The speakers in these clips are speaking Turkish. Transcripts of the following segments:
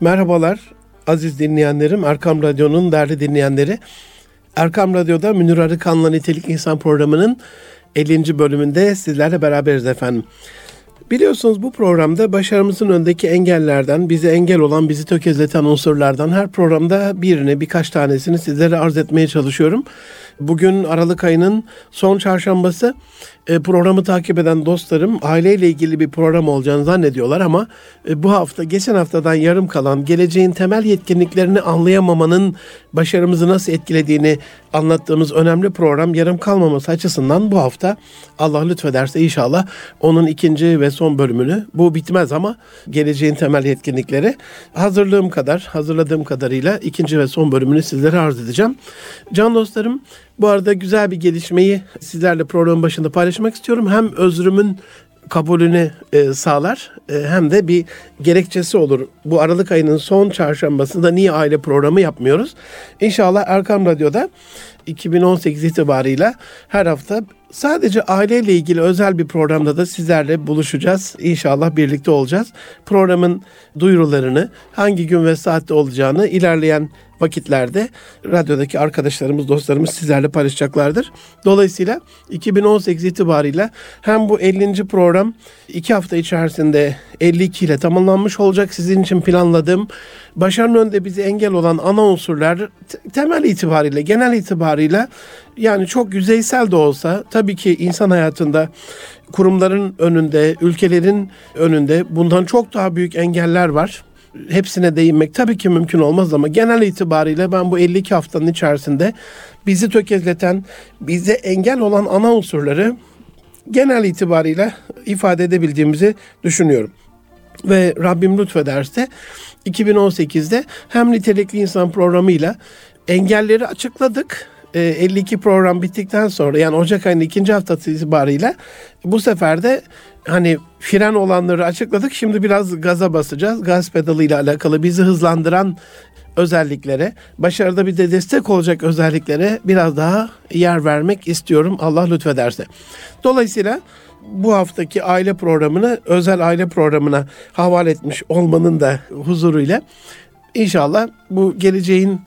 Merhabalar aziz dinleyenlerim, Erkam Radyo'nun değerli dinleyenleri. Erkam Radyo'da Münir Arıkan'la Nitelik İnsan programının 50. bölümünde sizlerle beraberiz efendim. Biliyorsunuz bu programda başarımızın öndeki engellerden, bize engel olan, bizi tökezleten unsurlardan her programda birini, birkaç tanesini sizlere arz etmeye çalışıyorum. Bugün Aralık ayının son çarşambası. E, programı takip eden dostlarım aileyle ilgili bir program olacağını zannediyorlar ama e, bu hafta geçen haftadan yarım kalan geleceğin temel yetkinliklerini anlayamamanın başarımızı nasıl etkilediğini anlattığımız önemli program yarım kalmaması açısından bu hafta Allah lütfederse inşallah onun ikinci ve son bölümünü bu bitmez ama geleceğin temel yetkinlikleri hazırlığım kadar hazırladığım kadarıyla ikinci ve son bölümünü sizlere arz edeceğim. Can dostlarım bu arada güzel bir gelişmeyi sizlerle programın başında paylaşmak istiyorum. Hem özrümün kabulünü e, sağlar e, hem de bir gerekçesi olur. Bu Aralık ayının son çarşambasında niye aile programı yapmıyoruz? İnşallah Erkam Radyo'da 2018 itibarıyla her hafta sadece aileyle ilgili özel bir programda da sizlerle buluşacağız. İnşallah birlikte olacağız. Programın duyurularını hangi gün ve saatte olacağını ilerleyen vakitlerde radyodaki arkadaşlarımız, dostlarımız sizlerle paylaşacaklardır. Dolayısıyla 2018 itibariyle hem bu 50. program 2 hafta içerisinde 52 ile tamamlanmış olacak. Sizin için planladığım başarının önünde bizi engel olan ana unsurlar temel itibariyle, genel itibariyle yani çok yüzeysel de olsa tabii ki insan hayatında kurumların önünde, ülkelerin önünde bundan çok daha büyük engeller var hepsine değinmek tabii ki mümkün olmaz ama genel itibariyle ben bu 52 haftanın içerisinde bizi tökezleten, bize engel olan ana unsurları genel itibariyle ifade edebildiğimizi düşünüyorum. Ve Rabbim lütfederse 2018'de hem nitelikli insan programıyla engelleri açıkladık 52 e, program bittikten sonra yani Ocak ayının ikinci haftası itibariyle bu sefer de hani fren olanları açıkladık. Şimdi biraz gaza basacağız. Gaz pedalı ile alakalı bizi hızlandıran özelliklere, başarıda bir de destek olacak özelliklere biraz daha yer vermek istiyorum Allah lütfederse. Dolayısıyla bu haftaki aile programını özel aile programına havale etmiş olmanın da huzuruyla inşallah bu geleceğin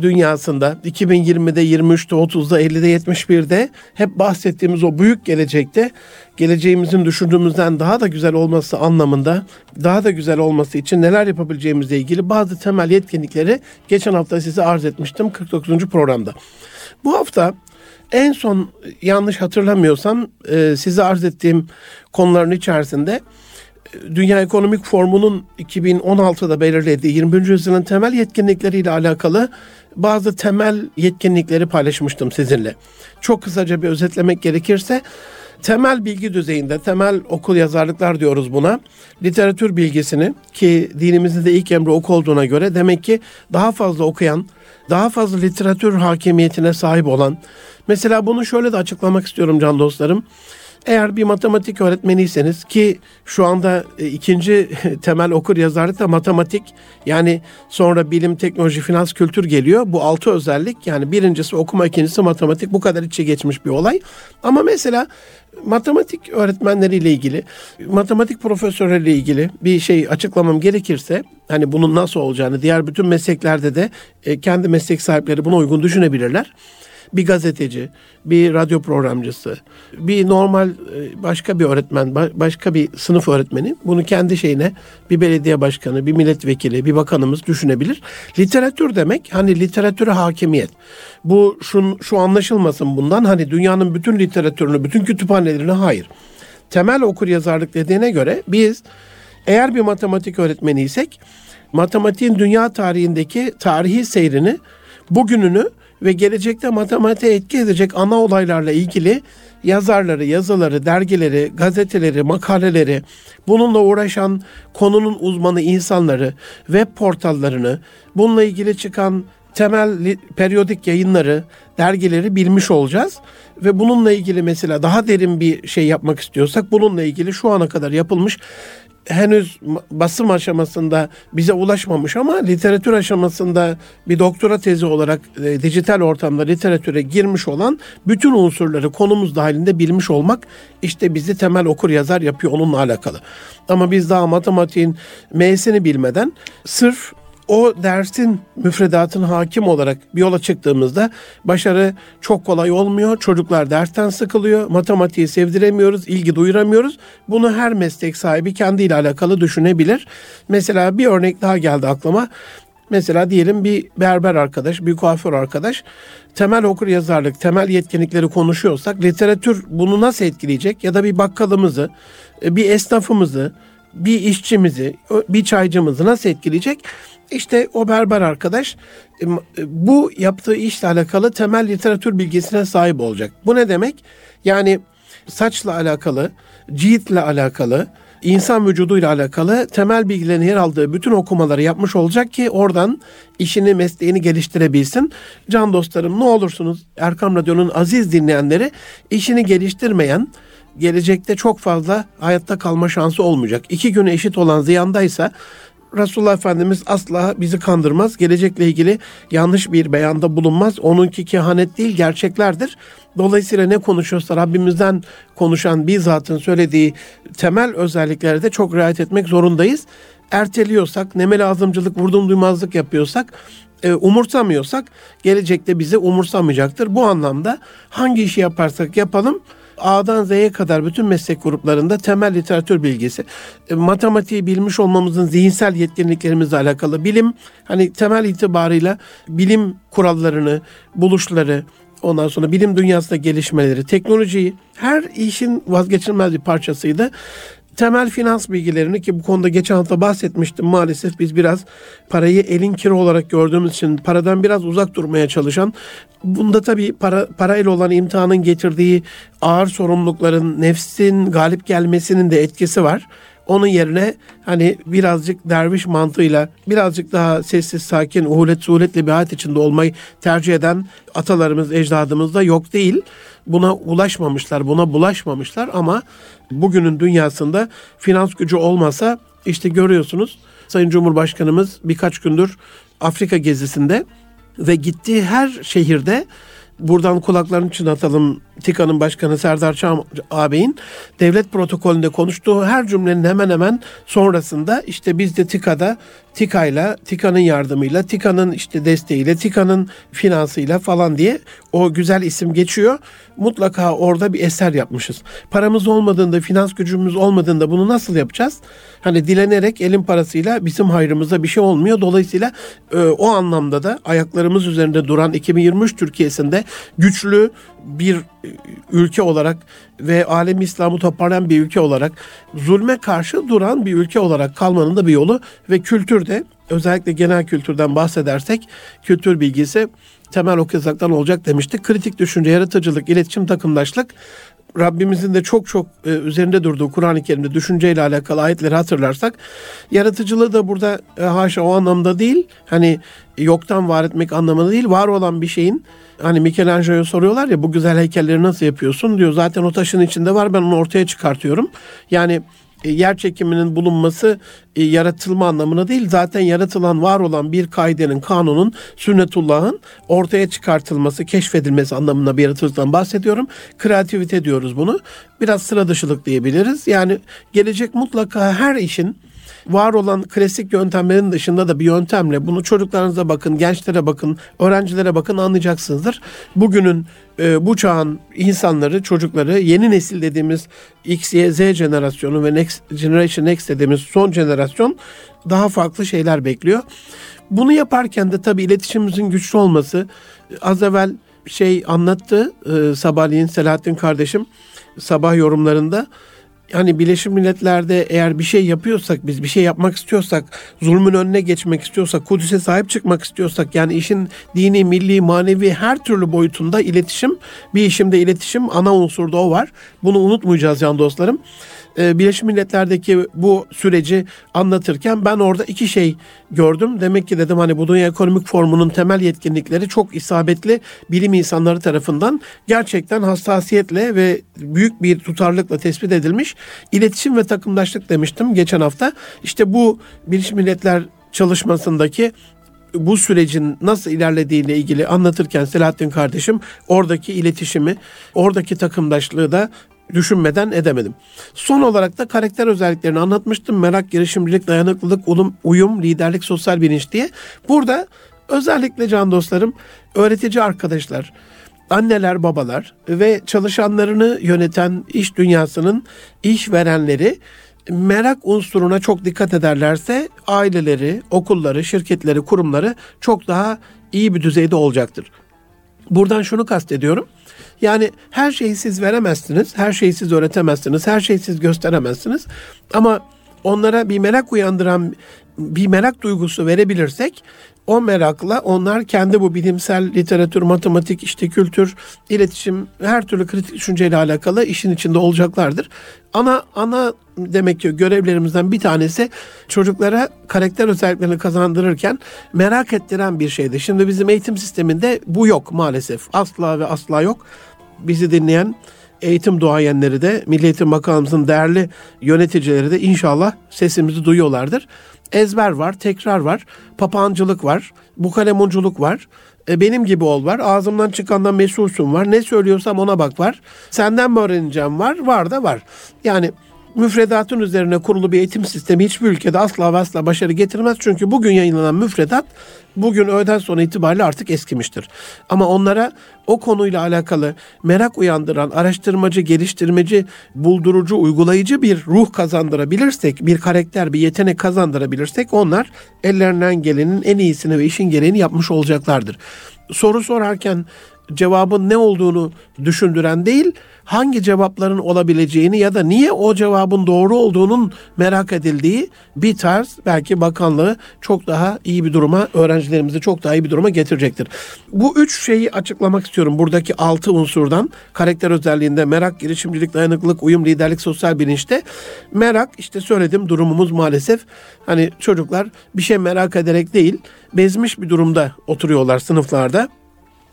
dünyasında 2020'de, 23'te, 30'da, 50'de, 71'de hep bahsettiğimiz o büyük gelecekte geleceğimizin düşündüğümüzden daha da güzel olması anlamında daha da güzel olması için neler yapabileceğimizle ilgili bazı temel yetkinlikleri geçen hafta size arz etmiştim 49. programda. Bu hafta en son yanlış hatırlamıyorsam e, size arz ettiğim konuların içerisinde Dünya Ekonomik Formu'nun 2016'da belirlediği 21. yüzyılın temel yetkinlikleriyle alakalı bazı temel yetkinlikleri paylaşmıştım sizinle. Çok kısaca bir özetlemek gerekirse temel bilgi düzeyinde, temel okul yazarlıklar diyoruz buna. Literatür bilgisini ki dinimizin de ilk emri oku olduğuna göre demek ki daha fazla okuyan, daha fazla literatür hakimiyetine sahip olan. Mesela bunu şöyle de açıklamak istiyorum can dostlarım. Eğer bir matematik öğretmeniyseniz ki şu anda e, ikinci temel okur yazarlık da matematik yani sonra bilim, teknoloji, finans, kültür geliyor. Bu altı özellik yani birincisi okuma, ikincisi matematik bu kadar içe geçmiş bir olay. Ama mesela matematik öğretmenleriyle ilgili, matematik profesörleriyle ilgili bir şey açıklamam gerekirse hani bunun nasıl olacağını diğer bütün mesleklerde de e, kendi meslek sahipleri buna uygun düşünebilirler bir gazeteci, bir radyo programcısı, bir normal e, başka bir öğretmen, başka bir sınıf öğretmeni bunu kendi şeyine bir belediye başkanı, bir milletvekili, bir bakanımız düşünebilir. Literatür demek hani literatüre hakimiyet. Bu şu, şu anlaşılmasın bundan hani dünyanın bütün literatürünü, bütün kütüphanelerini hayır. Temel okur yazarlık dediğine göre biz eğer bir matematik öğretmeniysek matematiğin dünya tarihindeki tarihi seyrini, bugününü ve gelecekte matematiğe etki edecek ana olaylarla ilgili yazarları, yazıları, dergileri, gazeteleri, makaleleri, bununla uğraşan konunun uzmanı insanları, web portallarını, bununla ilgili çıkan temel periyodik yayınları, dergileri bilmiş olacağız. Ve bununla ilgili mesela daha derin bir şey yapmak istiyorsak bununla ilgili şu ana kadar yapılmış henüz basım aşamasında bize ulaşmamış ama literatür aşamasında bir doktora tezi olarak e, dijital ortamda literatüre girmiş olan bütün unsurları konumuz dahilinde bilmiş olmak işte bizi temel okur yazar yapıyor onunla alakalı. Ama biz daha matematiğin M'sini bilmeden sırf o dersin müfredatına hakim olarak bir yola çıktığımızda başarı çok kolay olmuyor. Çocuklar dersten sıkılıyor. Matematiği sevdiremiyoruz, ilgi duyuramıyoruz. Bunu her meslek sahibi kendiyle alakalı düşünebilir. Mesela bir örnek daha geldi aklıma. Mesela diyelim bir berber arkadaş, bir kuaför arkadaş temel okur yazarlık, temel yetkinlikleri konuşuyorsak literatür bunu nasıl etkileyecek ya da bir bakkalımızı, bir esnafımızı, bir işçimizi, bir çaycımızı nasıl etkileyecek? İşte o berber arkadaş e, bu yaptığı işle alakalı temel literatür bilgisine sahip olacak. Bu ne demek? Yani saçla alakalı, ciltle alakalı, insan vücuduyla alakalı temel bilgilerin yer aldığı bütün okumaları yapmış olacak ki oradan işini, mesleğini geliştirebilsin. Can dostlarım ne olursunuz Erkam Radyo'nun aziz dinleyenleri işini geliştirmeyen, gelecekte çok fazla hayatta kalma şansı olmayacak. İki güne eşit olan ziyandaysa Resulullah Efendimiz asla bizi kandırmaz. Gelecekle ilgili yanlış bir beyanda bulunmaz. Onunki kehanet değil gerçeklerdir. Dolayısıyla ne konuşuyorsa Rabbimizden konuşan bir zatın söylediği temel özelliklere de çok riayet etmek zorundayız. Erteliyorsak, nemel azımcılık, vurdum duymazlık yapıyorsak, e, umursamıyorsak gelecekte bizi umursamayacaktır. Bu anlamda hangi işi yaparsak yapalım A'dan Z'ye kadar bütün meslek gruplarında temel literatür bilgisi, e, matematiği bilmiş olmamızın zihinsel yetkinliklerimizle alakalı bilim, hani temel itibarıyla bilim kurallarını, buluşları, ondan sonra bilim dünyasında gelişmeleri, teknolojiyi her işin vazgeçilmez bir parçasıydı temel finans bilgilerini ki bu konuda geçen hafta bahsetmiştim maalesef biz biraz parayı elin kiri olarak gördüğümüz için paradan biraz uzak durmaya çalışan bunda tabii para parayla olan imtihanın getirdiği ağır sorumlulukların nefsin galip gelmesinin de etkisi var. Onun yerine hani birazcık derviş mantığıyla birazcık daha sessiz sakin uhulet suhuletle bir hayat içinde olmayı tercih eden atalarımız ecdadımız da yok değil. Buna ulaşmamışlar buna bulaşmamışlar ama bugünün dünyasında finans gücü olmasa işte görüyorsunuz Sayın Cumhurbaşkanımız birkaç gündür Afrika gezisinde ve gittiği her şehirde buradan kulaklarını çınlatalım TİKA'nın başkanı Serdar Çam ağabeyin devlet protokolünde konuştuğu her cümlenin hemen hemen sonrasında işte biz de TİKA'da TİKA'yla, TİKA'nın yardımıyla, TİKA'nın işte desteğiyle, TİKA'nın finansıyla falan diye o güzel isim geçiyor. Mutlaka orada bir eser yapmışız. Paramız olmadığında, finans gücümüz olmadığında bunu nasıl yapacağız? Hani dilenerek elin parasıyla bizim hayrımıza bir şey olmuyor. Dolayısıyla e, o anlamda da ayaklarımız üzerinde duran 2023 Türkiye'sinde güçlü bir ülke olarak ve alem İslam'ı toparlayan bir ülke olarak zulme karşı duran bir ülke olarak kalmanın da bir yolu ve kültürde özellikle genel kültürden bahsedersek kültür bilgisi temel okuyacaktan olacak demiştik. Kritik düşünce, yaratıcılık, iletişim, takımdaşlık Rabbimizin de çok çok e, üzerinde durduğu Kur'an-ı Kerim'de düşünceyle alakalı ayetleri hatırlarsak yaratıcılığı da burada e, haşa o anlamda değil hani yoktan var etmek anlamında değil var olan bir şeyin Hani Michelangelo'ya soruyorlar ya bu güzel heykelleri nasıl yapıyorsun diyor. Zaten o taşın içinde var ben onu ortaya çıkartıyorum. Yani yer çekiminin bulunması e, yaratılma anlamına değil zaten yaratılan var olan bir kaidenin kanunun sünnetullah'ın ortaya çıkartılması keşfedilmesi anlamına bir yaratıcılıktan bahsediyorum. Kreativite diyoruz bunu. Biraz sıra dışılık diyebiliriz. Yani gelecek mutlaka her işin var olan klasik yöntemlerin dışında da bir yöntemle bunu çocuklarınıza bakın, gençlere bakın, öğrencilere bakın anlayacaksınızdır. Bugünün e, bu çağın insanları, çocukları yeni nesil dediğimiz X, Y, Z jenerasyonu ve Next Generation Next dediğimiz son jenerasyon daha farklı şeyler bekliyor. Bunu yaparken de tabii iletişimimizin güçlü olması az evvel şey anlattı e, sabahleyin Selahattin kardeşim sabah yorumlarında hani Birleşmiş Milletler'de eğer bir şey yapıyorsak, biz bir şey yapmak istiyorsak, zulmün önüne geçmek istiyorsak, Kudüs'e sahip çıkmak istiyorsak, yani işin dini, milli, manevi her türlü boyutunda iletişim, bir işimde iletişim ana unsurda o var. Bunu unutmayacağız can dostlarım. E, Birleşmiş Milletler'deki bu süreci anlatırken ben orada iki şey gördüm. Demek ki dedim hani bu Dünya Ekonomik Formu'nun temel yetkinlikleri çok isabetli bilim insanları tarafından gerçekten hassasiyetle ve büyük bir tutarlılıkla tespit edilmiş. İletişim ve takımdaşlık demiştim geçen hafta. İşte bu Birleşmiş Milletler çalışmasındaki bu sürecin nasıl ilerlediğiyle ilgili anlatırken Selahattin kardeşim oradaki iletişimi, oradaki takımdaşlığı da düşünmeden edemedim. Son olarak da karakter özelliklerini anlatmıştım. Merak, girişimcilik, dayanıklılık, ulum, uyum, liderlik, sosyal bilinç diye. Burada özellikle can dostlarım, öğretici arkadaşlar, anneler, babalar ve çalışanlarını yöneten iş dünyasının işverenleri merak unsuruna çok dikkat ederlerse aileleri, okulları, şirketleri, kurumları çok daha iyi bir düzeyde olacaktır. Buradan şunu kastediyorum. Yani her şeyi siz veremezsiniz, her şeyi siz öğretemezsiniz, her şeyi siz gösteremezsiniz. Ama onlara bir merak uyandıran bir merak duygusu verebilirsek o merakla onlar kendi bu bilimsel literatür, matematik, işte kültür, iletişim, her türlü kritik düşünceyle alakalı işin içinde olacaklardır. Ana ana demek ki görevlerimizden bir tanesi çocuklara karakter özelliklerini kazandırırken merak ettiren bir şeydi. Şimdi bizim eğitim sisteminde bu yok maalesef. Asla ve asla yok. Bizi dinleyen eğitim duayenleri de Milli Eğitim Bakanlığımızın değerli yöneticileri de inşallah sesimizi duyuyorlardır ezber var, tekrar var, papağancılık var, bukalemunculuk var. E, benim gibi ol var. Ağzımdan çıkandan mesulsun var. Ne söylüyorsam ona bak var. Senden mi öğreneceğim var? Var da var. Yani müfredatın üzerine kurulu bir eğitim sistemi hiçbir ülkede asla ve asla başarı getirmez. Çünkü bugün yayınlanan müfredat bugün öğleden sonra itibariyle artık eskimiştir. Ama onlara o konuyla alakalı merak uyandıran, araştırmacı, geliştirmeci, buldurucu, uygulayıcı bir ruh kazandırabilirsek, bir karakter, bir yetenek kazandırabilirsek onlar ellerinden gelenin en iyisini ve işin gereğini yapmış olacaklardır. Soru sorarken cevabın ne olduğunu düşündüren değil, hangi cevapların olabileceğini ya da niye o cevabın doğru olduğunun merak edildiği bir tarz belki bakanlığı çok daha iyi bir duruma, öğrencilerimizi çok daha iyi bir duruma getirecektir. Bu üç şeyi açıklamak istiyorum buradaki altı unsurdan. Karakter özelliğinde merak, girişimcilik, dayanıklılık, uyum, liderlik, sosyal bilinçte. Merak işte söyledim durumumuz maalesef hani çocuklar bir şey merak ederek değil bezmiş bir durumda oturuyorlar sınıflarda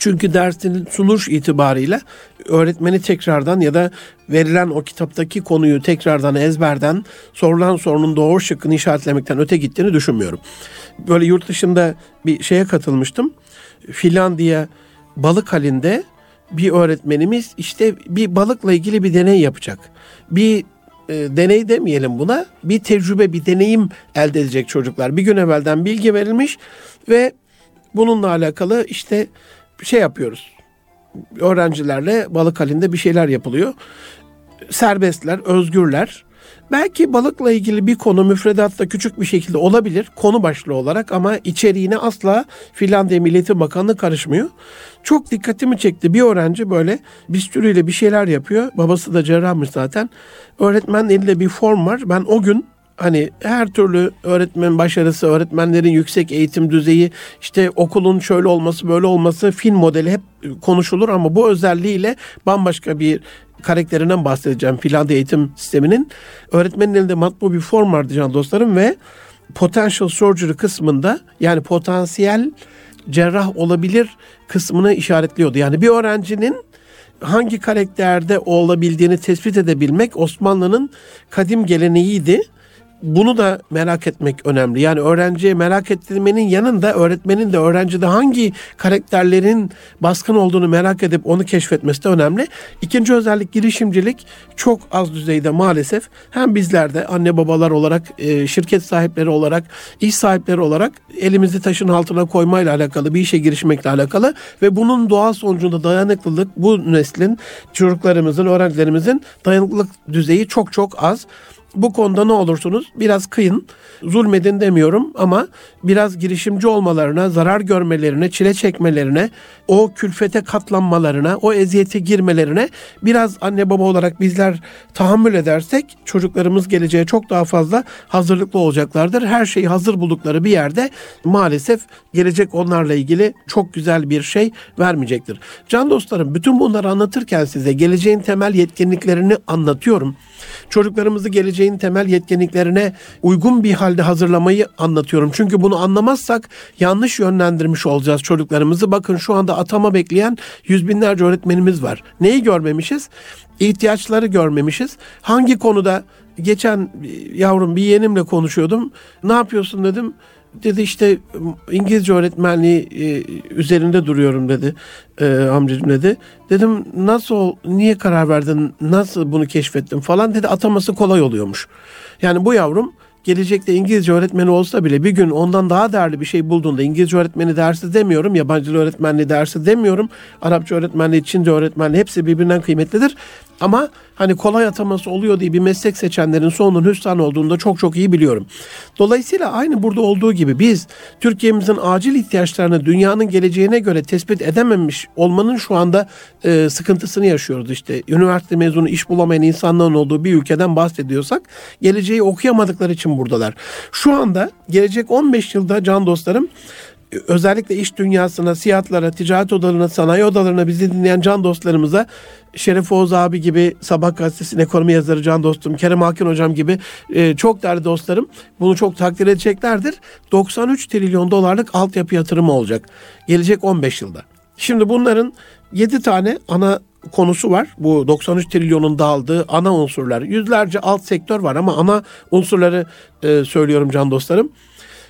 çünkü dersin sunuş itibarıyla öğretmeni tekrardan ya da verilen o kitaptaki konuyu tekrardan ezberden sorulan sorunun doğru şıkkını işaretlemekten öte gittiğini düşünmüyorum. Böyle yurt dışında bir şeye katılmıştım. Finlandiya balık halinde bir öğretmenimiz işte bir balıkla ilgili bir deney yapacak. Bir e, deney demeyelim buna. Bir tecrübe, bir deneyim elde edecek çocuklar. Bir gün evvelden bilgi verilmiş ve bununla alakalı işte şey yapıyoruz. Öğrencilerle balık halinde bir şeyler yapılıyor. Serbestler, özgürler. Belki balıkla ilgili bir konu müfredatta küçük bir şekilde olabilir konu başlığı olarak ama içeriğine asla Finlandiya Milleti Bakanlığı karışmıyor. Çok dikkatimi çekti. Bir öğrenci böyle bistürüyle bir şeyler yapıyor. Babası da cerrahmış zaten. Öğretmenin elinde bir form var. Ben o gün hani her türlü öğretmen başarısı, öğretmenlerin yüksek eğitim düzeyi, işte okulun şöyle olması, böyle olması, film modeli hep konuşulur ama bu özelliğiyle bambaşka bir karakterinden bahsedeceğim Finlandiya eğitim sisteminin. Öğretmenin elinde matbu bir form vardı can dostlarım ve potential surgery kısmında yani potansiyel cerrah olabilir kısmını işaretliyordu. Yani bir öğrencinin hangi karakterde olabildiğini tespit edebilmek Osmanlı'nın kadim geleneğiydi bunu da merak etmek önemli. Yani öğrenciye merak ettirmenin yanında öğretmenin de öğrencide hangi karakterlerin baskın olduğunu merak edip onu keşfetmesi de önemli. İkinci özellik girişimcilik çok az düzeyde maalesef hem bizlerde anne babalar olarak, e, şirket sahipleri olarak, iş sahipleri olarak elimizi taşın altına koymayla alakalı, bir işe girişmekle alakalı ve bunun doğal sonucunda dayanıklılık bu neslin, çocuklarımızın, öğrencilerimizin dayanıklılık düzeyi çok çok az. Bu konuda ne olursunuz biraz kıyın, zulmedin demiyorum ama biraz girişimci olmalarına, zarar görmelerine, çile çekmelerine, o külfete katlanmalarına, o eziyete girmelerine biraz anne baba olarak bizler tahammül edersek çocuklarımız geleceğe çok daha fazla hazırlıklı olacaklardır. Her şeyi hazır buldukları bir yerde maalesef gelecek onlarla ilgili çok güzel bir şey vermeyecektir. Can dostlarım bütün bunları anlatırken size geleceğin temel yetkinliklerini anlatıyorum. Çocuklarımızı geleceğin temel yetkinliklerine uygun bir halde hazırlamayı anlatıyorum. Çünkü bunu anlamazsak yanlış yönlendirmiş olacağız çocuklarımızı. Bakın şu anda atama bekleyen yüz binlerce öğretmenimiz var. Neyi görmemişiz? İhtiyaçları görmemişiz. Hangi konuda geçen yavrum bir yeğenimle konuşuyordum. Ne yapıyorsun dedim dedi işte İngilizce öğretmenliği e, üzerinde duruyorum dedi e, amcacığım dedi. Dedim nasıl niye karar verdin nasıl bunu keşfettin falan dedi ataması kolay oluyormuş. Yani bu yavrum gelecekte İngilizce öğretmeni olsa bile bir gün ondan daha değerli bir şey bulduğunda İngilizce öğretmeni dersi demiyorum, yabancı dil öğretmenliği dersi demiyorum, Arapça öğretmenliği, Çince öğretmenliği hepsi birbirinden kıymetlidir. Ama hani kolay ataması oluyor diye bir meslek seçenlerin sonunun hüsran olduğunu da çok çok iyi biliyorum. Dolayısıyla aynı burada olduğu gibi biz Türkiye'mizin acil ihtiyaçlarını dünyanın geleceğine göre tespit edememiş olmanın şu anda e, sıkıntısını yaşıyoruz. İşte üniversite mezunu iş bulamayan insanların olduğu bir ülkeden bahsediyorsak geleceği okuyamadıkları için buradalar. Şu anda gelecek 15 yılda can dostlarım özellikle iş dünyasına, siyatlara, ticaret odalarına, sanayi odalarına bizi dinleyen can dostlarımıza Şeref Oğuz abi gibi Sabah gazetesinin ekonomi yazarı can dostum, Kerem Hakan hocam gibi e, çok değerli dostlarım bunu çok takdir edeceklerdir. 93 trilyon dolarlık altyapı yatırımı olacak gelecek 15 yılda. Şimdi bunların 7 tane ana konusu var. Bu 93 trilyonun dağıldığı ana unsurlar. Yüzlerce alt sektör var ama ana unsurları e, söylüyorum can dostlarım.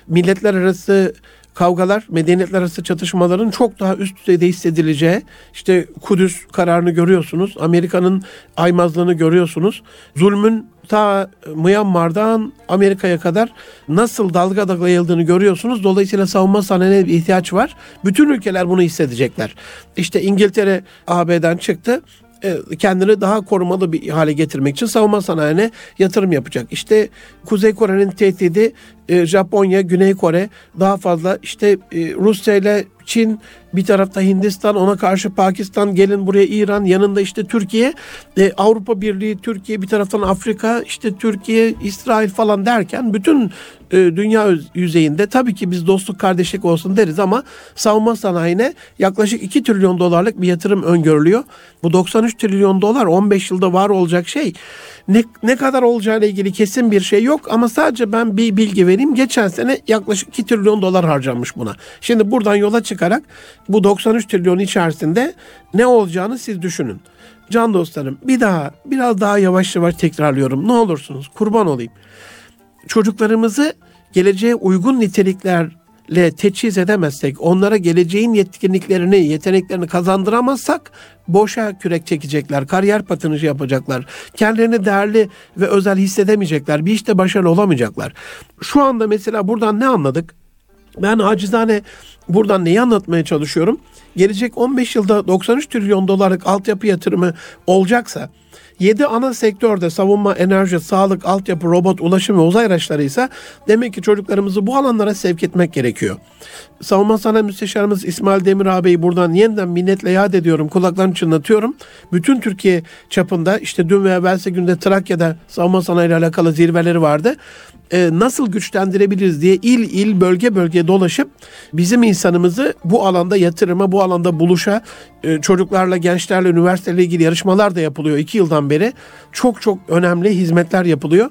Milletler arası kavgalar, medeniyetler arası çatışmaların çok daha üst düzeyde hissedileceği, işte Kudüs kararını görüyorsunuz, Amerika'nın aymazlığını görüyorsunuz, zulmün ta Myanmar'dan Amerika'ya kadar nasıl dalga dalga yayıldığını görüyorsunuz. Dolayısıyla savunma sanayine bir ihtiyaç var. Bütün ülkeler bunu hissedecekler. İşte İngiltere AB'den çıktı kendini daha korumalı bir hale getirmek için savunma sanayine yatırım yapacak. İşte Kuzey Kore'nin tehdidi e, Japonya, Güney Kore daha fazla işte e, Rusya ile Çin bir tarafta Hindistan ona karşı Pakistan gelin buraya İran yanında işte Türkiye Avrupa Birliği Türkiye bir taraftan Afrika işte Türkiye İsrail falan derken bütün dünya yüzeyinde tabii ki biz dostluk kardeşlik olsun deriz ama savunma sanayine yaklaşık 2 trilyon dolarlık bir yatırım öngörülüyor. Bu 93 trilyon dolar 15 yılda var olacak şey. Ne, ne kadar olacağıyla ilgili kesin bir şey yok ama sadece ben bir bilgi vereyim. Geçen sene yaklaşık 2 trilyon dolar harcanmış buna. Şimdi buradan yola çıkarak bu 93 trilyon içerisinde ne olacağını siz düşünün. Can dostlarım bir daha biraz daha yavaş yavaş tekrarlıyorum. Ne olursunuz kurban olayım. Çocuklarımızı geleceğe uygun nitelikler le teçhiz edemezsek, onlara geleceğin yetkinliklerini, yeteneklerini kazandıramazsak boşa kürek çekecekler, kariyer patınıcı yapacaklar. Kendilerini değerli ve özel hissedemeyecekler. Bir işte başarılı olamayacaklar. Şu anda mesela buradan ne anladık? Ben acizane buradan neyi anlatmaya çalışıyorum? Gelecek 15 yılda 93 trilyon dolarlık altyapı yatırımı olacaksa 7 ana sektörde savunma, enerji, sağlık, altyapı, robot, ulaşım ve uzay araçları ise demek ki çocuklarımızı bu alanlara sevk etmek gerekiyor. Savunma Sanayi Müsteşarımız İsmail Demir ağabeyi buradan yeniden minnetle yad ediyorum, kulaklarını çınlatıyorum. Bütün Türkiye çapında işte dün ve evvelsi günde Trakya'da savunma sanayi ile alakalı zirveleri vardı. Ee, nasıl güçlendirebiliriz diye il il bölge bölge dolaşıp bizim insanımızı bu alanda yatırıma, bu alanda buluşa e, çocuklarla, gençlerle, üniversiteyle ilgili yarışmalar da yapılıyor iki yıldan beri. Çok çok önemli hizmetler yapılıyor.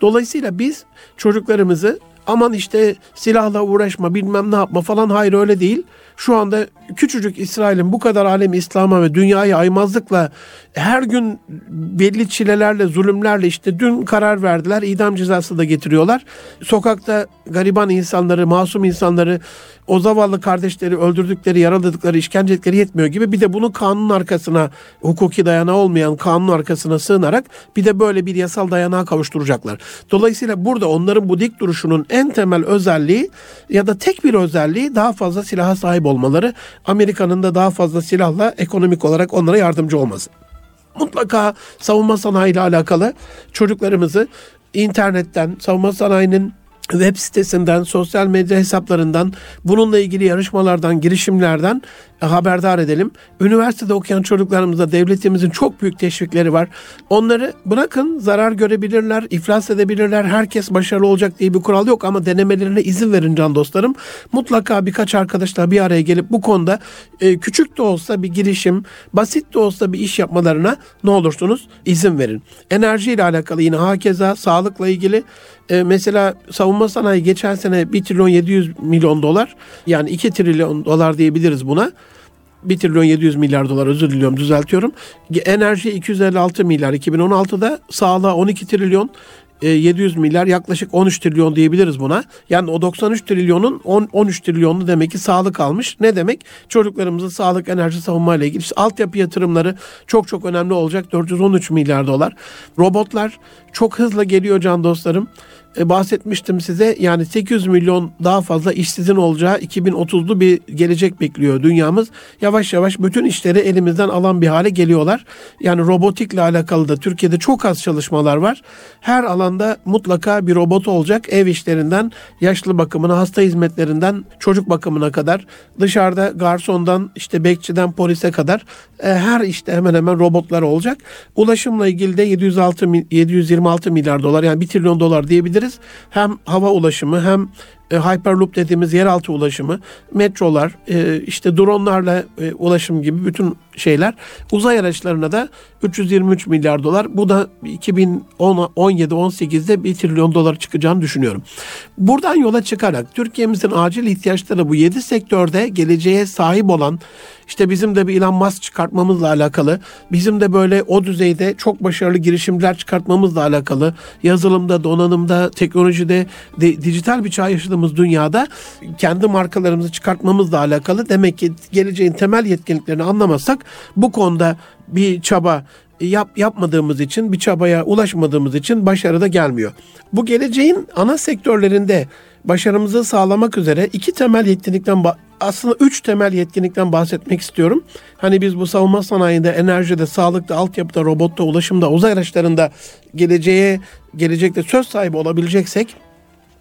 Dolayısıyla biz çocuklarımızı aman işte silahla uğraşma bilmem ne yapma falan hayır öyle değil. Şu anda küçücük İsrail'in bu kadar alem İslam'a ve dünyaya aymazlıkla her gün belli çilelerle, zulümlerle işte dün karar verdiler. idam cezası da getiriyorlar. Sokakta gariban insanları, masum insanları, o zavallı kardeşleri öldürdükleri, yaraladıkları, işkencelikleri yetmiyor gibi bir de bunu kanun arkasına, hukuki dayanağı olmayan kanun arkasına sığınarak bir de böyle bir yasal dayanağa kavuşturacaklar. Dolayısıyla burada onların bu dik duruşunun en temel özelliği ya da tek bir özelliği daha fazla silaha sahip olmaları. Amerika'nın da daha fazla silahla ekonomik olarak onlara yardımcı olması mutlaka savunma sanayi ile alakalı çocuklarımızı internetten, savunma sanayinin web sitesinden, sosyal medya hesaplarından, bununla ilgili yarışmalardan, girişimlerden haberdar edelim. Üniversitede okuyan çocuklarımıza devletimizin çok büyük teşvikleri var. Onları bırakın zarar görebilirler, iflas edebilirler. Herkes başarılı olacak diye bir kural yok ama denemelerine izin verin can dostlarım. Mutlaka birkaç arkadaşla bir araya gelip bu konuda e, küçük de olsa bir girişim, basit de olsa bir iş yapmalarına ne olursunuz izin verin. Enerji ile alakalı yine hakeza sağlıkla ilgili e, mesela savunma sanayi geçen sene 1 trilyon 700 milyon dolar yani 2 trilyon dolar diyebiliriz buna. 1 trilyon 700 milyar dolar özür diliyorum düzeltiyorum. Enerji 256 milyar 2016'da sağlığa 12 trilyon 700 e, milyar yaklaşık 13 trilyon diyebiliriz buna. Yani o 93 trilyonun 10, 13 trilyonlu demek ki sağlık almış. Ne demek? Çocuklarımızın sağlık, enerji, savunma ile ilgili işte altyapı yatırımları çok çok önemli olacak. 413 milyar dolar. Robotlar çok hızlı geliyor can dostlarım e, bahsetmiştim size. Yani 800 milyon daha fazla işsizin olacağı 2030'lu bir gelecek bekliyor dünyamız. Yavaş yavaş bütün işleri elimizden alan bir hale geliyorlar. Yani robotikle alakalı da Türkiye'de çok az çalışmalar var. Her alanda mutlaka bir robot olacak. Ev işlerinden, yaşlı bakımına, hasta hizmetlerinden, çocuk bakımına kadar, dışarıda garsondan, işte bekçiden polise kadar e, her işte hemen hemen robotlar olacak. Ulaşımla ilgili de 706 726 milyar dolar yani 1 trilyon dolar diyebiliriz. Hem hava ulaşımı hem e, Hyperloop dediğimiz yeraltı ulaşımı, metrolar, e, işte dronlarla e, ulaşım gibi bütün şeyler. Uzay araçlarına da 323 milyar dolar. Bu da 2017-18'de 1 trilyon dolar çıkacağını düşünüyorum. Buradan yola çıkarak Türkiye'mizin acil ihtiyaçları bu 7 sektörde geleceğe sahip olan işte bizim de bir Elon Musk çıkartmamızla alakalı, bizim de böyle o düzeyde çok başarılı girişimler çıkartmamızla alakalı, yazılımda, donanımda, teknolojide, de, dijital bir çağ yaşadığımız dünyada kendi markalarımızı çıkartmamızla alakalı. Demek ki geleceğin temel yetkinliklerini anlamazsak bu konuda bir çaba yap, yapmadığımız için, bir çabaya ulaşmadığımız için başarı da gelmiyor. Bu geleceğin ana sektörlerinde başarımızı sağlamak üzere iki temel yetkinlikten aslında üç temel yetkinlikten bahsetmek istiyorum. Hani biz bu savunma sanayinde, enerjide, sağlıkta, altyapıda, robotta, ulaşımda, uzay araçlarında geleceğe, gelecekte söz sahibi olabileceksek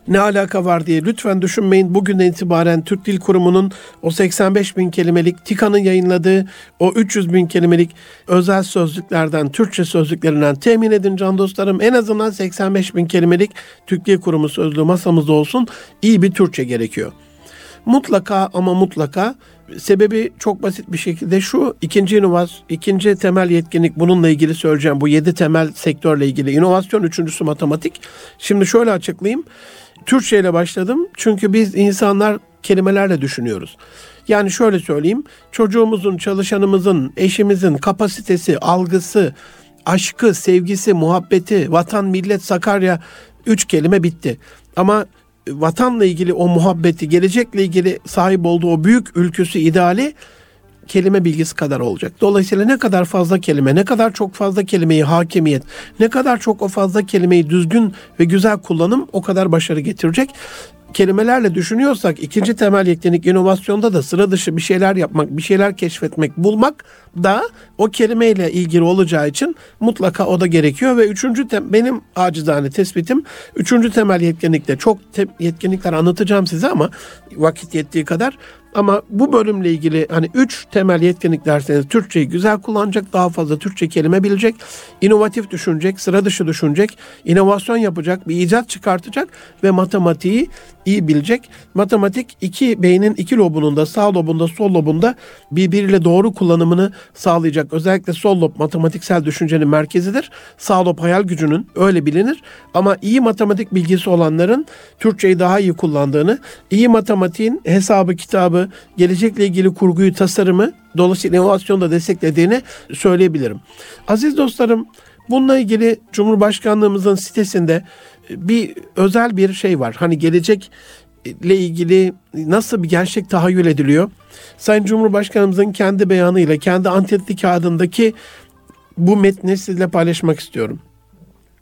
ne alaka var diye lütfen düşünmeyin. Bugünden itibaren Türk Dil Kurumu'nun o 85 bin kelimelik, TİKA'nın yayınladığı o 300 bin kelimelik özel sözlüklerden, Türkçe sözlüklerinden temin edin can dostlarım. En azından 85 bin kelimelik Türk Dil Kurumu sözlüğü masamızda olsun. İyi bir Türkçe gerekiyor. Mutlaka ama mutlaka sebebi çok basit bir şekilde şu ikinci inovasyon, ikinci temel yetkinlik bununla ilgili söyleyeceğim. Bu yedi temel sektörle ilgili inovasyon, üçüncüsü matematik. Şimdi şöyle açıklayayım. Türkçe ile başladım çünkü biz insanlar kelimelerle düşünüyoruz. Yani şöyle söyleyeyim, çocuğumuzun, çalışanımızın, eşimizin kapasitesi, algısı, aşkı, sevgisi, muhabbeti, vatan, millet, Sakarya üç kelime bitti. Ama vatanla ilgili o muhabbeti, gelecekle ilgili sahip olduğu o büyük ülküsü, ideali kelime bilgisi kadar olacak. Dolayısıyla ne kadar fazla kelime, ne kadar çok fazla kelimeyi hakimiyet, ne kadar çok o fazla kelimeyi düzgün ve güzel kullanım o kadar başarı getirecek kelimelerle düşünüyorsak ikinci temel yetkinlik inovasyonda da sıra dışı bir şeyler yapmak, bir şeyler keşfetmek, bulmak da o kelimeyle ilgili olacağı için mutlaka o da gerekiyor ve üçüncü tem, benim acizane tespitim üçüncü temel yetkinlikte çok te, yetkinlikler anlatacağım size ama vakit yettiği kadar ama bu bölümle ilgili hani üç temel yetkinlik derseniz Türkçeyi güzel kullanacak, daha fazla Türkçe kelime bilecek, inovatif düşünecek, sıra dışı düşünecek, inovasyon yapacak, bir icat çıkartacak ve matematiği iyi bilecek. Matematik iki beynin iki lobunun da sağ lobunda sol lobunda birbiriyle doğru kullanımını sağlayacak. Özellikle sol lob matematiksel düşüncenin merkezidir. Sağ lob hayal gücünün öyle bilinir. Ama iyi matematik bilgisi olanların Türkçeyi daha iyi kullandığını, iyi matematiğin hesabı, kitabı, gelecekle ilgili kurguyu, tasarımı dolayısıyla inovasyonu da desteklediğini söyleyebilirim. Aziz dostlarım, bununla ilgili Cumhurbaşkanlığımızın sitesinde bir özel bir şey var. Hani gelecek ile ilgili nasıl bir gerçek tahayyül ediliyor? Sayın Cumhurbaşkanımızın kendi beyanıyla, kendi antetli kağıdındaki bu metni sizle paylaşmak istiyorum.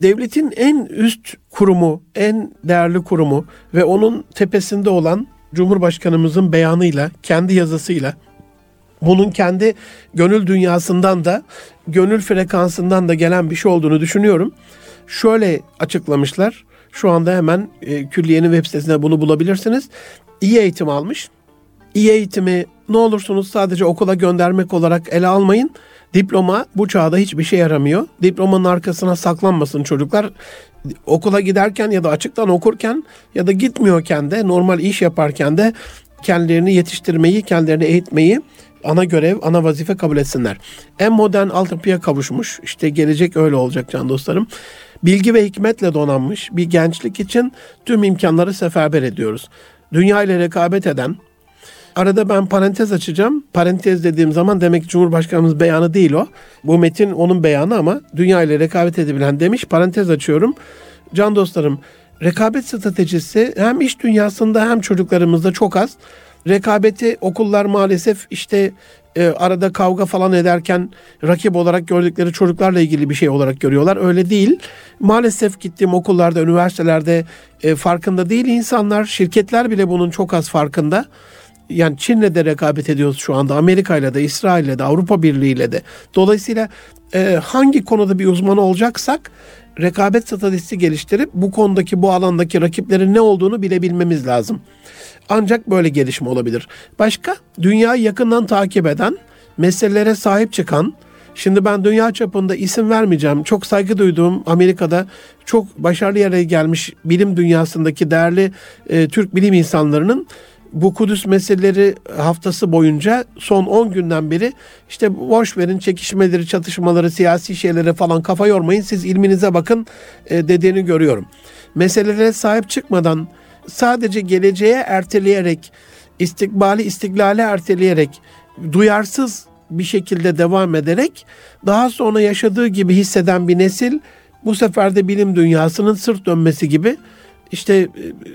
Devletin en üst kurumu, en değerli kurumu ve onun tepesinde olan Cumhurbaşkanımızın beyanıyla, kendi yazısıyla bunun kendi gönül dünyasından da, gönül frekansından da gelen bir şey olduğunu düşünüyorum. şöyle açıklamışlar. Şu anda hemen e, külliyenin web sitesinde bunu bulabilirsiniz. İyi eğitim almış. İyi eğitimi ne olursunuz sadece okula göndermek olarak ele almayın. Diploma bu çağda hiçbir şey yaramıyor. Diplomanın arkasına saklanmasın çocuklar. Okula giderken ya da açıktan okurken ya da gitmiyorken de normal iş yaparken de kendilerini yetiştirmeyi, kendilerini eğitmeyi ana görev, ana vazife kabul etsinler. En modern altyapıya kavuşmuş. İşte gelecek öyle olacak can dostlarım. Bilgi ve hikmetle donanmış bir gençlik için tüm imkanları seferber ediyoruz. Dünya ile rekabet eden, Arada ben parantez açacağım. Parantez dediğim zaman demek ki Cumhurbaşkanımız beyanı değil o. Bu metin onun beyanı ama dünya ile rekabet edebilen demiş. Parantez açıyorum. Can dostlarım rekabet stratejisi hem iş dünyasında hem çocuklarımızda çok az. Rekabeti okullar maalesef işte e, arada kavga falan ederken rakip olarak gördükleri çocuklarla ilgili bir şey olarak görüyorlar. Öyle değil. Maalesef gittiğim okullarda, üniversitelerde e, farkında değil insanlar. Şirketler bile bunun çok az farkında yani Çin'le de rekabet ediyoruz şu anda. Amerika ile de, İsrail'le de, Avrupa Birliği ile de. Dolayısıyla e, hangi konuda bir uzman olacaksak rekabet stratejisi geliştirip bu konudaki bu alandaki rakiplerin ne olduğunu bilebilmemiz lazım. Ancak böyle gelişme olabilir. Başka dünyayı yakından takip eden, meselelere sahip çıkan, Şimdi ben dünya çapında isim vermeyeceğim. Çok saygı duyduğum Amerika'da çok başarılı yere gelmiş bilim dünyasındaki değerli e, Türk bilim insanlarının bu Kudüs meseleleri haftası boyunca son 10 günden beri işte boş verin çekişmeleri, çatışmaları, siyasi şeylere falan kafa yormayın. Siz ilminize bakın e, dediğini görüyorum. Meselelere sahip çıkmadan sadece geleceğe erteleyerek, istikbali istiklale erteleyerek, duyarsız bir şekilde devam ederek daha sonra yaşadığı gibi hisseden bir nesil bu sefer de bilim dünyasının sırt dönmesi gibi işte e,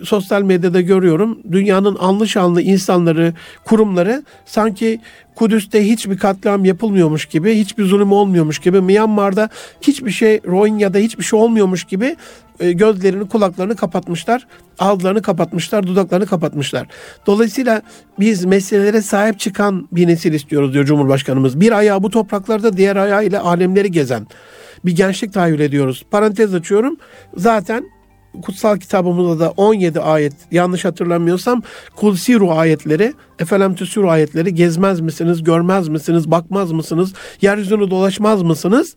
sosyal medyada görüyorum dünyanın anlı şanlı insanları, kurumları sanki Kudüs'te hiçbir katliam yapılmıyormuş gibi, hiçbir zulüm olmuyormuş gibi, Myanmar'da hiçbir şey, Rohingya'da hiçbir şey olmuyormuş gibi e, gözlerini, kulaklarını kapatmışlar, ağızlarını kapatmışlar, dudaklarını kapatmışlar. Dolayısıyla biz meselelere sahip çıkan bir nesil istiyoruz diyor Cumhurbaşkanımız. Bir ayağı bu topraklarda, diğer ayağı ile alemleri gezen bir gençlik tahayyül ediyoruz. Parantez açıyorum. Zaten kutsal kitabımızda da 17 ayet yanlış hatırlamıyorsam kulsiru ayetleri, efelem tüsür ayetleri gezmez misiniz, görmez misiniz, bakmaz mısınız, yeryüzünü dolaşmaz mısınız?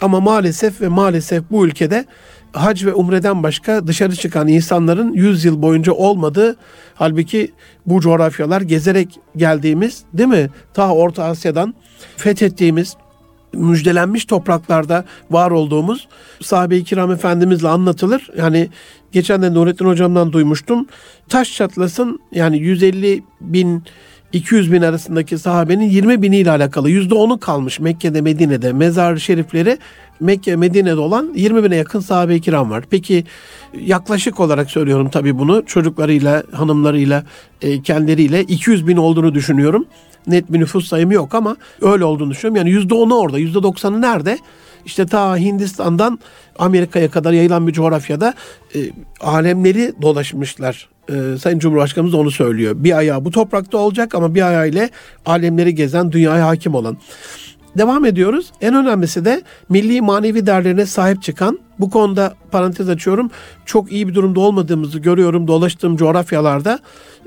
Ama maalesef ve maalesef bu ülkede hac ve umreden başka dışarı çıkan insanların 100 yıl boyunca olmadığı halbuki bu coğrafyalar gezerek geldiğimiz değil mi? Ta Orta Asya'dan fethettiğimiz müjdelenmiş topraklarda var olduğumuz sahabe-i kiram efendimizle anlatılır. Yani geçen de Nurettin hocamdan duymuştum. Taş çatlasın yani 150 bin 200 bin arasındaki sahabenin 20 biniyle alakalı %10'u kalmış Mekke'de Medine'de mezar şerifleri Mekke Medine'de olan 20 bine yakın sahabe-i kiram var. Peki yaklaşık olarak söylüyorum tabii bunu çocuklarıyla hanımlarıyla e, kendileriyle 200 bin olduğunu düşünüyorum net bir nüfus sayımı yok ama öyle olduğunu düşünüyorum. Yani yüzde onu orada, yüzde doksanı nerede? İşte ta Hindistan'dan Amerika'ya kadar yayılan bir coğrafyada e, alemleri dolaşmışlar. E, Sayın Cumhurbaşkanımız onu söylüyor. Bir ayağı bu toprakta olacak ama bir ayağı ile alemleri gezen, dünyaya hakim olan. Devam ediyoruz. En önemlisi de milli manevi değerlerine sahip çıkan, bu konuda parantez açıyorum, çok iyi bir durumda olmadığımızı görüyorum dolaştığım coğrafyalarda.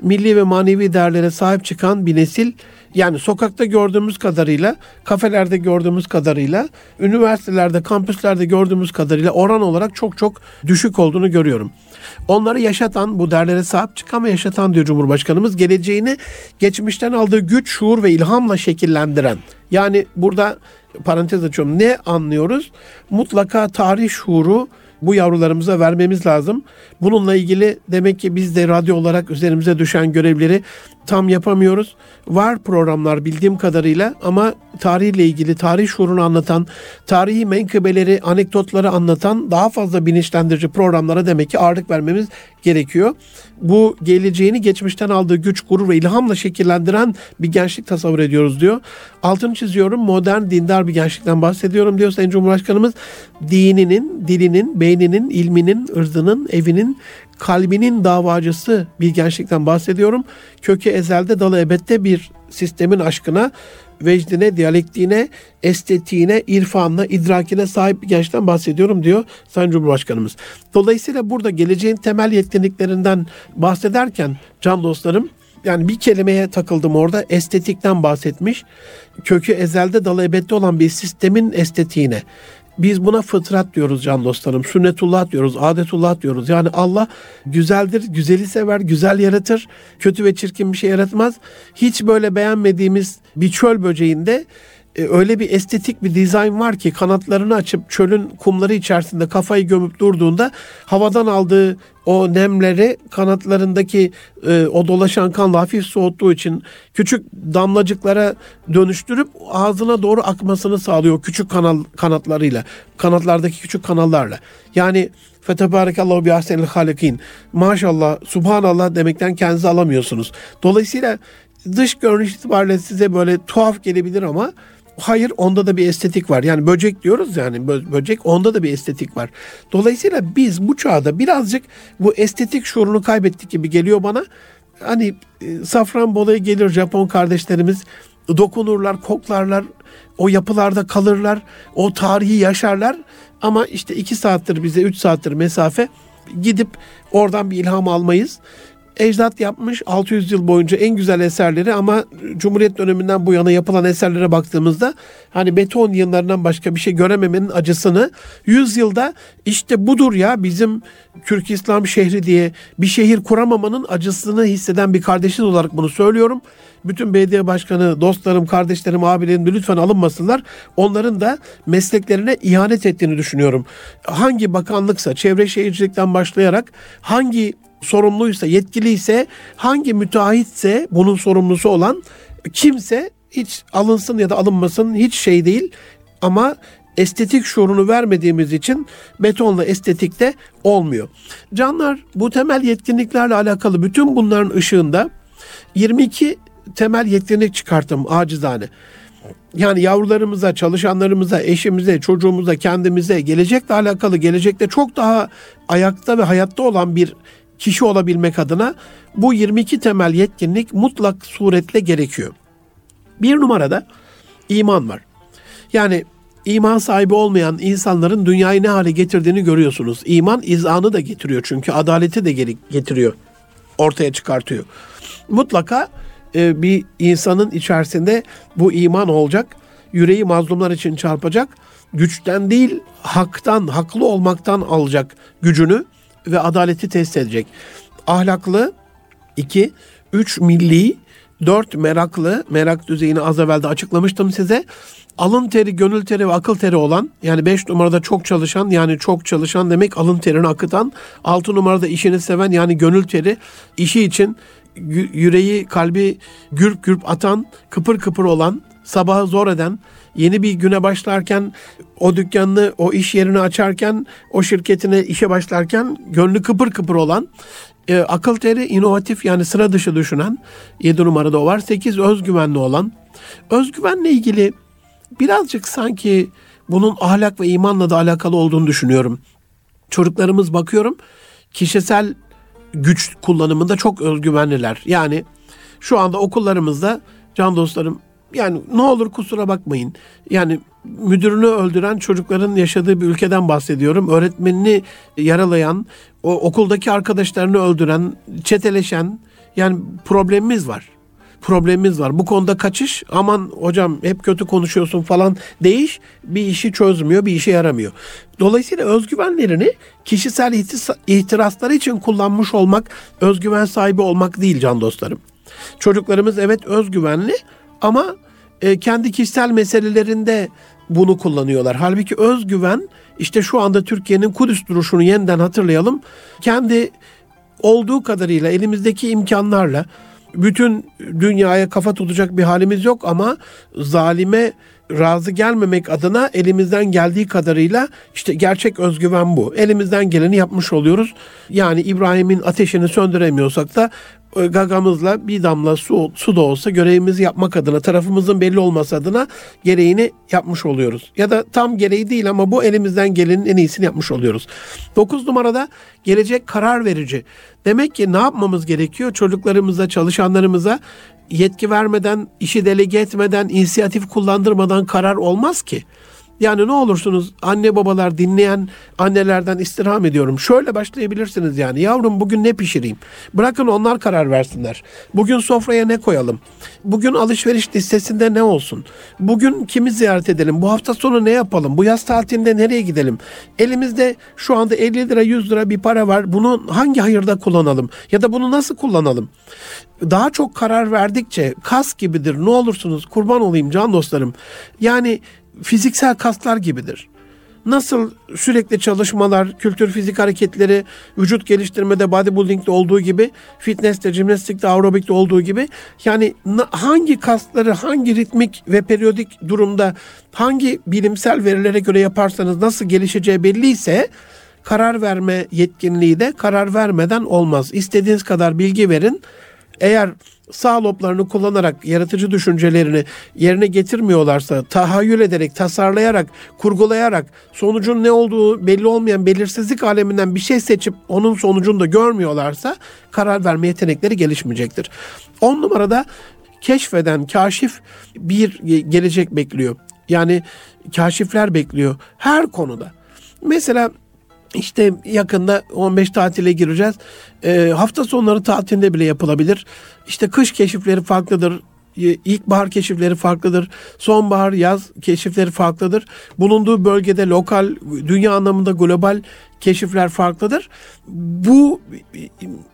Milli ve manevi değerlere sahip çıkan bir nesil yani sokakta gördüğümüz kadarıyla, kafelerde gördüğümüz kadarıyla, üniversitelerde, kampüslerde gördüğümüz kadarıyla oran olarak çok çok düşük olduğunu görüyorum. Onları yaşatan, bu değerlere sahip çıkan ve yaşatan diyor Cumhurbaşkanımız, geleceğini geçmişten aldığı güç, şuur ve ilhamla şekillendiren. Yani burada parantez açıyorum ne anlıyoruz? Mutlaka tarih şuuru bu yavrularımıza vermemiz lazım. Bununla ilgili demek ki biz de radyo olarak üzerimize düşen görevleri tam yapamıyoruz. Var programlar bildiğim kadarıyla ama tarihle ilgili, tarih şuurunu anlatan, tarihi menkıbeleri, anekdotları anlatan daha fazla bilinçlendirici programlara demek ki ağırlık vermemiz gerekiyor. Bu geleceğini geçmişten aldığı güç, gurur ve ilhamla şekillendiren bir gençlik tasavvur ediyoruz diyor. Altını çiziyorum, modern, dindar bir gençlikten bahsediyorum diyor Sayın Cumhurbaşkanımız. Dininin, dilinin, beyninin, ilminin, ırzının, evinin, kalbinin davacısı bir gençlikten bahsediyorum. Kökü ezelde dalı ebette bir sistemin aşkına, vecdine, diyalektiğine, estetiğine, irfanına, idrakine sahip bir gençten bahsediyorum diyor Sayın Cumhurbaşkanımız. Dolayısıyla burada geleceğin temel yetkinliklerinden bahsederken can dostlarım yani bir kelimeye takıldım orada estetikten bahsetmiş. Kökü ezelde dalı ebette olan bir sistemin estetiğine. Biz buna fıtrat diyoruz can dostlarım. Sünnetullah diyoruz, adetullah diyoruz. Yani Allah güzeldir, güzeli sever, güzel yaratır. Kötü ve çirkin bir şey yaratmaz. Hiç böyle beğenmediğimiz bir çöl böceğinde e, öyle bir estetik bir dizayn var ki kanatlarını açıp çölün kumları içerisinde kafayı gömüp durduğunda havadan aldığı o nemleri kanatlarındaki e, o dolaşan kanla hafif soğuttuğu için küçük damlacıklara dönüştürüp ağzına doğru akmasını sağlıyor küçük kanal kanatlarıyla. Kanatlardaki küçük kanallarla. Yani Fetebârekallahu bi ahsenil halikin. Maşallah, subhanallah demekten kendinizi alamıyorsunuz. Dolayısıyla dış görünüş itibariyle size böyle tuhaf gelebilir ama Hayır onda da bir estetik var. Yani böcek diyoruz yani böcek onda da bir estetik var. Dolayısıyla biz bu çağda birazcık bu estetik şuurunu kaybettik gibi geliyor bana. Hani e, Safranbolu'ya gelir Japon kardeşlerimiz dokunurlar, koklarlar, o yapılarda kalırlar, o tarihi yaşarlar. Ama işte iki saattir bize üç saattir mesafe gidip oradan bir ilham almayız ecdat yapmış 600 yıl boyunca en güzel eserleri ama Cumhuriyet döneminden bu yana yapılan eserlere baktığımızda hani beton yıllarından başka bir şey görememenin acısını 100 yılda işte budur ya bizim Türk İslam şehri diye bir şehir kuramamanın acısını hisseden bir kardeşiniz olarak bunu söylüyorum. Bütün belediye başkanı, dostlarım, kardeşlerim, abilerim lütfen alınmasınlar. Onların da mesleklerine ihanet ettiğini düşünüyorum. Hangi bakanlıksa, çevre şehircilikten başlayarak hangi sorumluysa, yetkiliyse, hangi müteahhitse bunun sorumlusu olan kimse hiç alınsın ya da alınmasın hiç şey değil. Ama estetik şuurunu vermediğimiz için betonla estetikte olmuyor. Canlar bu temel yetkinliklerle alakalı bütün bunların ışığında 22 temel yetkinlik çıkarttım acizane. Yani yavrularımıza, çalışanlarımıza, eşimize, çocuğumuza, kendimize, gelecekle alakalı, gelecekte çok daha ayakta ve hayatta olan bir kişi olabilmek adına bu 22 temel yetkinlik mutlak suretle gerekiyor. Bir numarada iman var. Yani iman sahibi olmayan insanların dünyayı ne hale getirdiğini görüyorsunuz. İman izanı da getiriyor çünkü adaleti de getiriyor. Ortaya çıkartıyor. Mutlaka e, bir insanın içerisinde bu iman olacak. Yüreği mazlumlar için çarpacak. Güçten değil haktan, haklı olmaktan alacak gücünü ve adaleti test edecek. Ahlaklı, iki, üç milli, dört meraklı, merak düzeyini az evvel de açıklamıştım size. Alın teri, gönül teri ve akıl teri olan yani beş numarada çok çalışan yani çok çalışan demek alın terini akıtan. altı numarada işini seven yani gönül teri işi için yüreği kalbi gürp gürp atan kıpır kıpır olan sabahı zor eden yeni bir güne başlarken o dükkanını, o iş yerini açarken, o şirketine işe başlarken gönlü kıpır kıpır olan, e, akıl teri inovatif yani sıra dışı düşünen 7 numarada o var. 8 özgüvenli olan. Özgüvenle ilgili birazcık sanki bunun ahlak ve imanla da alakalı olduğunu düşünüyorum. Çocuklarımız bakıyorum kişisel güç kullanımında çok özgüvenliler. Yani şu anda okullarımızda can dostlarım yani ne olur kusura bakmayın. Yani müdürünü öldüren çocukların yaşadığı bir ülkeden bahsediyorum. Öğretmenini yaralayan, o okuldaki arkadaşlarını öldüren, çeteleşen yani problemimiz var. Problemimiz var. Bu konuda kaçış aman hocam hep kötü konuşuyorsun falan değiş bir işi çözmüyor, bir işe yaramıyor. Dolayısıyla özgüvenlerini kişisel ihtirasları için kullanmış olmak, özgüven sahibi olmak değil can dostlarım. Çocuklarımız evet özgüvenli ama e, kendi kişisel meselelerinde bunu kullanıyorlar. Halbuki özgüven işte şu anda Türkiye'nin Kudüs duruşunu yeniden hatırlayalım. Kendi olduğu kadarıyla elimizdeki imkanlarla bütün dünyaya kafa tutacak bir halimiz yok ama zalime razı gelmemek adına elimizden geldiği kadarıyla işte gerçek özgüven bu. Elimizden geleni yapmış oluyoruz. Yani İbrahim'in ateşini söndüremiyorsak da gagamızla bir damla su, su da olsa görevimizi yapmak adına, tarafımızın belli olması adına gereğini yapmış oluyoruz. Ya da tam gereği değil ama bu elimizden gelenin en iyisini yapmış oluyoruz. 9 numarada gelecek karar verici. Demek ki ne yapmamız gerekiyor? Çocuklarımıza, çalışanlarımıza yetki vermeden, işi delege etmeden, inisiyatif kullandırmadan karar olmaz ki. Yani ne olursunuz anne babalar dinleyen annelerden istirham ediyorum. Şöyle başlayabilirsiniz yani. Yavrum bugün ne pişireyim? Bırakın onlar karar versinler. Bugün sofraya ne koyalım? Bugün alışveriş listesinde ne olsun? Bugün kimi ziyaret edelim? Bu hafta sonu ne yapalım? Bu yaz tatilinde nereye gidelim? Elimizde şu anda 50 lira 100 lira bir para var. Bunu hangi hayırda kullanalım? Ya da bunu nasıl kullanalım? Daha çok karar verdikçe kas gibidir. Ne olursunuz kurban olayım can dostlarım. Yani fiziksel kaslar gibidir. Nasıl sürekli çalışmalar, kültür fizik hareketleri, vücut geliştirmede bodybuilding'de olduğu gibi, fitness'te, jimnastikte, aerobikte olduğu gibi yani hangi kasları hangi ritmik ve periyodik durumda hangi bilimsel verilere göre yaparsanız nasıl gelişeceği belliyse karar verme yetkinliği de karar vermeden olmaz. İstediğiniz kadar bilgi verin. Eğer sağ loblarını kullanarak yaratıcı düşüncelerini yerine getirmiyorlarsa, tahayyül ederek, tasarlayarak, kurgulayarak sonucun ne olduğu belli olmayan belirsizlik aleminden bir şey seçip onun sonucunu da görmüyorlarsa karar verme yetenekleri gelişmeyecektir. On numarada keşfeden kaşif bir gelecek bekliyor. Yani kaşifler bekliyor her konuda. Mesela işte yakında 15 tatile gireceğiz. E, hafta sonları tatilinde bile yapılabilir. İşte kış keşifleri farklıdır. İlkbahar keşifleri farklıdır. Sonbahar, yaz keşifleri farklıdır. Bulunduğu bölgede lokal, dünya anlamında global keşifler farklıdır. Bu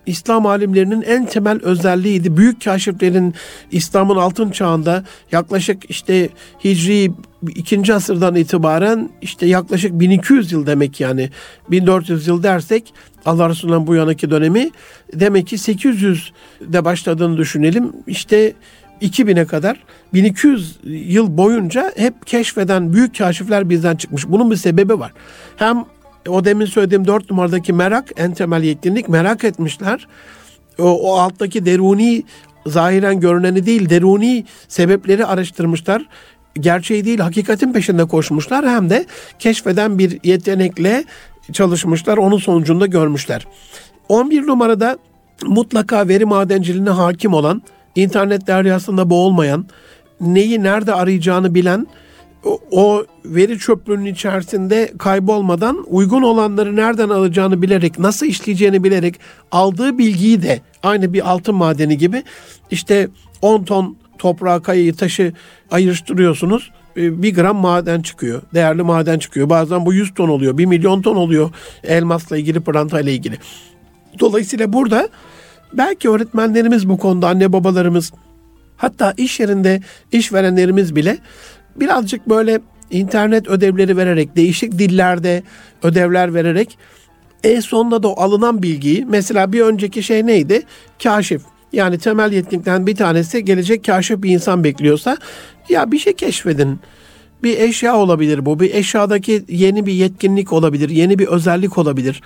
İslam alimlerinin en temel özelliğiydi. Büyük kaşiflerin İslam'ın altın çağında yaklaşık işte Hicri ikinci asırdan itibaren işte yaklaşık 1200 yıl demek yani 1400 yıl dersek Allah Resulü'nden bu yanaki dönemi demek ki 800'de başladığını düşünelim. İşte 2000'e kadar 1200 yıl boyunca hep keşfeden büyük kaşifler bizden çıkmış. Bunun bir sebebi var. Hem o demin söylediğim dört numaradaki merak, en temel yetkinlik merak etmişler. O, o alttaki deruni zahiren görüneni değil, deruni sebepleri araştırmışlar. Gerçeği değil, hakikatin peşinde koşmuşlar. Hem de keşfeden bir yetenekle çalışmışlar. Onun sonucunda görmüşler. 11 numarada mutlaka veri madenciliğine hakim olan, internet deryasında boğulmayan, neyi nerede arayacağını bilen, o, veri çöplüğünün içerisinde kaybolmadan uygun olanları nereden alacağını bilerek, nasıl işleyeceğini bilerek aldığı bilgiyi de aynı bir altın madeni gibi işte 10 ton toprağı, kayayı, taşı ayrıştırıyorsunuz. E, bir gram maden çıkıyor. Değerli maden çıkıyor. Bazen bu 100 ton oluyor. 1 milyon ton oluyor elmasla ilgili, pırlantayla ilgili. Dolayısıyla burada belki öğretmenlerimiz bu konuda, anne babalarımız, hatta iş yerinde işverenlerimiz bile birazcık böyle internet ödevleri vererek, değişik dillerde ödevler vererek en sonunda da alınan bilgiyi mesela bir önceki şey neydi? Kaşif. Yani temel yetkinlikten bir tanesi gelecek kaşif bir insan bekliyorsa ya bir şey keşfedin. Bir eşya olabilir bu. Bir eşyadaki yeni bir yetkinlik olabilir. Yeni bir özellik olabilir.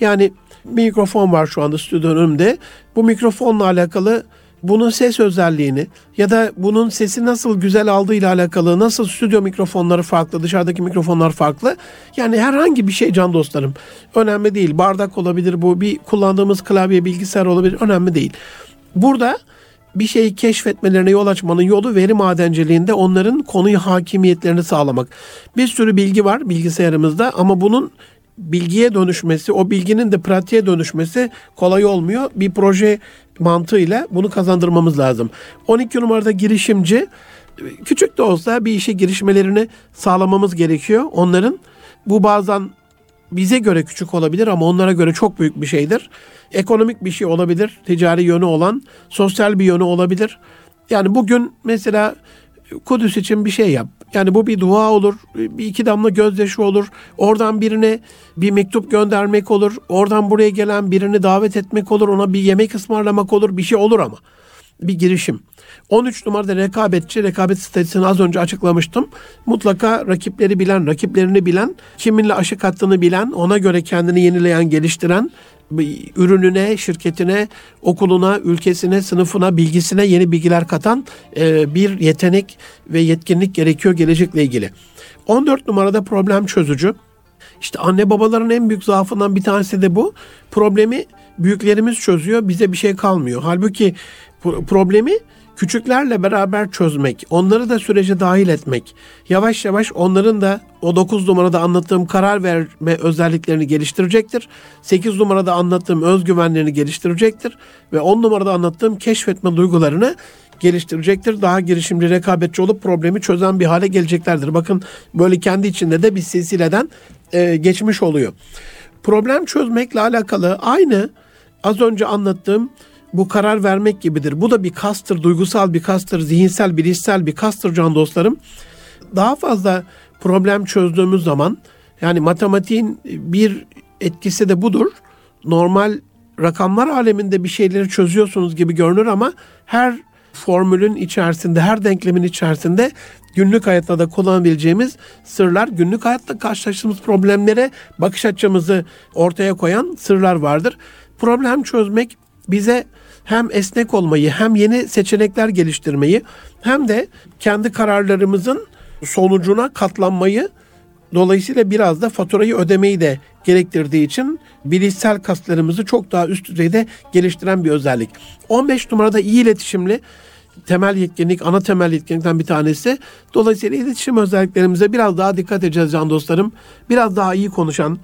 Yani mikrofon var şu anda stüdyonun önümde. Bu mikrofonla alakalı bunun ses özelliğini ya da bunun sesi nasıl güzel aldığıyla alakalı nasıl stüdyo mikrofonları farklı, dışarıdaki mikrofonlar farklı. Yani herhangi bir şey can dostlarım. Önemli değil. Bardak olabilir bu, bir kullandığımız klavye, bilgisayar olabilir. Önemli değil. Burada bir şeyi keşfetmelerine yol açmanın yolu veri madenciliğinde onların konuyu hakimiyetlerini sağlamak. Bir sürü bilgi var bilgisayarımızda ama bunun bilgiye dönüşmesi, o bilginin de pratiğe dönüşmesi kolay olmuyor. Bir proje mantığıyla bunu kazandırmamız lazım. 12 numarada girişimci küçük de olsa bir işe girişmelerini sağlamamız gerekiyor. Onların bu bazen bize göre küçük olabilir ama onlara göre çok büyük bir şeydir. Ekonomik bir şey olabilir, ticari yönü olan, sosyal bir yönü olabilir. Yani bugün mesela Kudüs için bir şey yap. Yani bu bir dua olur, bir iki damla gözyaşı olur. Oradan birine bir mektup göndermek olur. Oradan buraya gelen birini davet etmek olur. Ona bir yemek ısmarlamak olur. Bir şey olur ama. Bir girişim. 13 numarada rekabetçi, rekabet stratejisini az önce açıklamıştım. Mutlaka rakipleri bilen, rakiplerini bilen, kiminle aşık attığını bilen, ona göre kendini yenileyen, geliştiren, ürününe, şirketine, okuluna, ülkesine, sınıfına, bilgisine yeni bilgiler katan e, bir yetenek ve yetkinlik gerekiyor gelecekle ilgili. 14 numarada problem çözücü. İşte anne babaların en büyük zaafından bir tanesi de bu. Problemi büyüklerimiz çözüyor, bize bir şey kalmıyor. Halbuki problemi küçüklerle beraber çözmek, onları da sürece dahil etmek, yavaş yavaş onların da o 9 numarada anlattığım karar verme özelliklerini geliştirecektir. 8 numarada anlattığım özgüvenlerini geliştirecektir ve 10 numarada anlattığım keşfetme duygularını geliştirecektir. Daha girişimci, rekabetçi olup problemi çözen bir hale geleceklerdir. Bakın böyle kendi içinde de bir silsileden e, geçmiş oluyor. Problem çözmekle alakalı aynı az önce anlattığım bu karar vermek gibidir. Bu da bir kastır, duygusal bir kastır, zihinsel, bilişsel bir kastır can dostlarım. Daha fazla problem çözdüğümüz zaman yani matematiğin bir etkisi de budur. Normal rakamlar aleminde bir şeyleri çözüyorsunuz gibi görünür ama her formülün içerisinde, her denklemin içerisinde günlük hayatta da kullanabileceğimiz sırlar, günlük hayatta karşılaştığımız problemlere bakış açımızı ortaya koyan sırlar vardır. Problem çözmek bize hem esnek olmayı, hem yeni seçenekler geliştirmeyi, hem de kendi kararlarımızın sonucuna katlanmayı Dolayısıyla biraz da faturayı ödemeyi de gerektirdiği için bilişsel kaslarımızı çok daha üst düzeyde geliştiren bir özellik. 15 numarada iyi iletişimli temel yetkinlik, ana temel yetkinlikten bir tanesi. Dolayısıyla iletişim özelliklerimize biraz daha dikkat edeceğiz can dostlarım. Biraz daha iyi konuşan,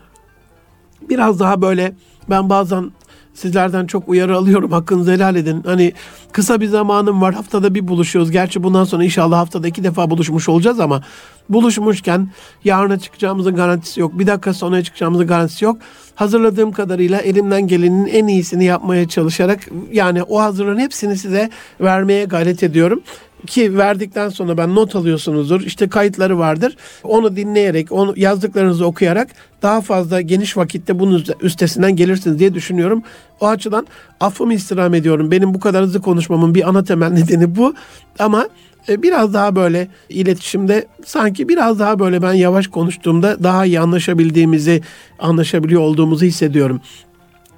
biraz daha böyle ben bazen Sizlerden çok uyarı alıyorum. Hakkınızı helal edin. Hani kısa bir zamanım var. Haftada bir buluşuyoruz. Gerçi bundan sonra inşallah haftada iki defa buluşmuş olacağız ama buluşmuşken yarına çıkacağımızın garantisi yok. Bir dakika sonra çıkacağımızın garantisi yok. Hazırladığım kadarıyla elimden gelenin en iyisini yapmaya çalışarak yani o hazırlığın hepsini size vermeye gayret ediyorum ki verdikten sonra ben not alıyorsunuzdur. İşte kayıtları vardır. Onu dinleyerek, onu yazdıklarınızı okuyarak daha fazla geniş vakitte bunun üstesinden gelirsiniz diye düşünüyorum. O açıdan affımı istirham ediyorum. Benim bu kadar hızlı konuşmamın bir ana temel nedeni bu. Ama biraz daha böyle iletişimde sanki biraz daha böyle ben yavaş konuştuğumda daha iyi anlaşabildiğimizi, anlaşabiliyor olduğumuzu hissediyorum.